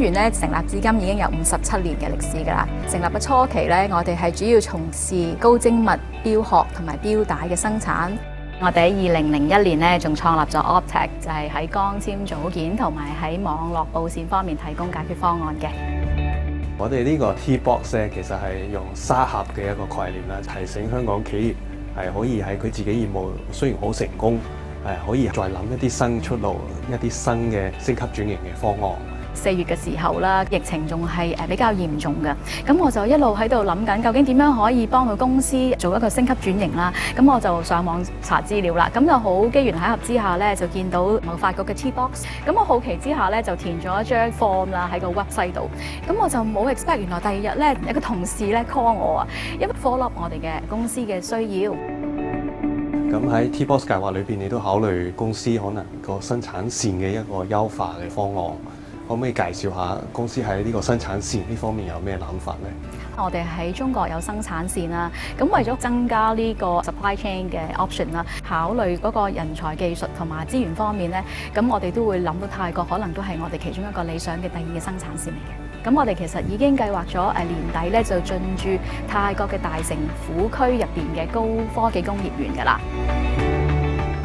源咧成立至今已經有五十七年嘅歷史㗎啦。成立嘅初期咧，我哋係主要從事高精密標殼同埋標帶嘅生產。我哋喺二零零一年咧仲創立咗 Optec，就係喺光纖組件同埋喺網絡布線方面提供解決方案嘅。我哋呢個 T Box 其實係用沙盒嘅一個概念啦，提醒香港企業係可以喺佢自己業務雖然好成功，係可以再諗一啲新出路、一啲新嘅升級轉型嘅方案。四月嘅時候啦，疫情仲係比較嚴重嘅，咁我就一路喺度諗緊，究竟點樣可以幫佢公司做一個升級轉型啦？咁我就上網查資料啦，咁就好機緣巧合之下咧，就見到某法局嘅 T-box，咁我好奇之下咧就填咗一張 form 啦喺個 website 度，咁我就冇 expect，原來第二日咧有個同事咧 call 我啊，因為 follow up 我哋嘅公司嘅需要。咁喺 T-box 計劃裏面，你都考慮公司可能個生產線嘅一個優化嘅方案。可唔可以介紹下公司喺呢個生產線呢方面有咩諗法咧？我哋喺中國有生產線啦，咁為咗增加呢個 supply chain 嘅 option 啦，考慮嗰個人才、技術同埋資源方面咧，咁我哋都會諗到泰國可能都係我哋其中一個理想嘅第二生產線嚟嘅。咁我哋其實已經計劃咗誒年底咧就進駐泰國嘅大城府區入邊嘅高科技工業園㗎啦。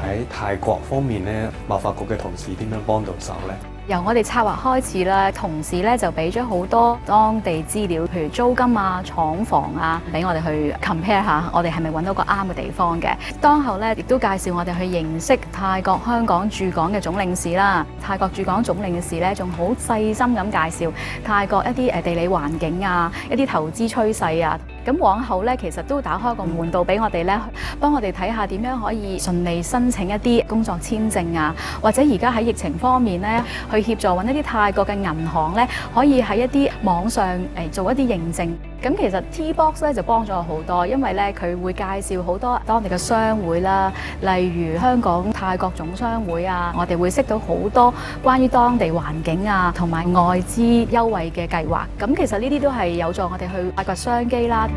喺泰國方面咧，貿發局嘅同事點樣幫到手咧？由我哋策劃開始啦，同事咧就俾咗好多當地資料，譬如租金啊、廠房啊，俾我哋去 compare 下，我哋係咪揾到個啱嘅地方嘅？當後咧亦都介紹我哋去認識泰國香港駐港嘅總領事啦。泰國駐港總領事咧仲好細心咁介紹泰國一啲诶地理環境啊、一啲投資趨勢啊。咁往後咧其實都打開個門道俾我哋咧，幫我哋睇下點樣可以順利申請一啲工作簽證啊，或者而家喺疫情方面咧。去協助揾一啲泰國嘅銀行咧，可以喺一啲網上誒做一啲認證。咁其實 Tbox 咧就幫咗我好多，因為咧佢會介紹好多當地嘅商會啦，例如香港泰國總商會啊，我哋會識到好多關於當地環境啊，同埋外資優惠嘅計劃。咁其實呢啲都係有助我哋去挖掘商機啦。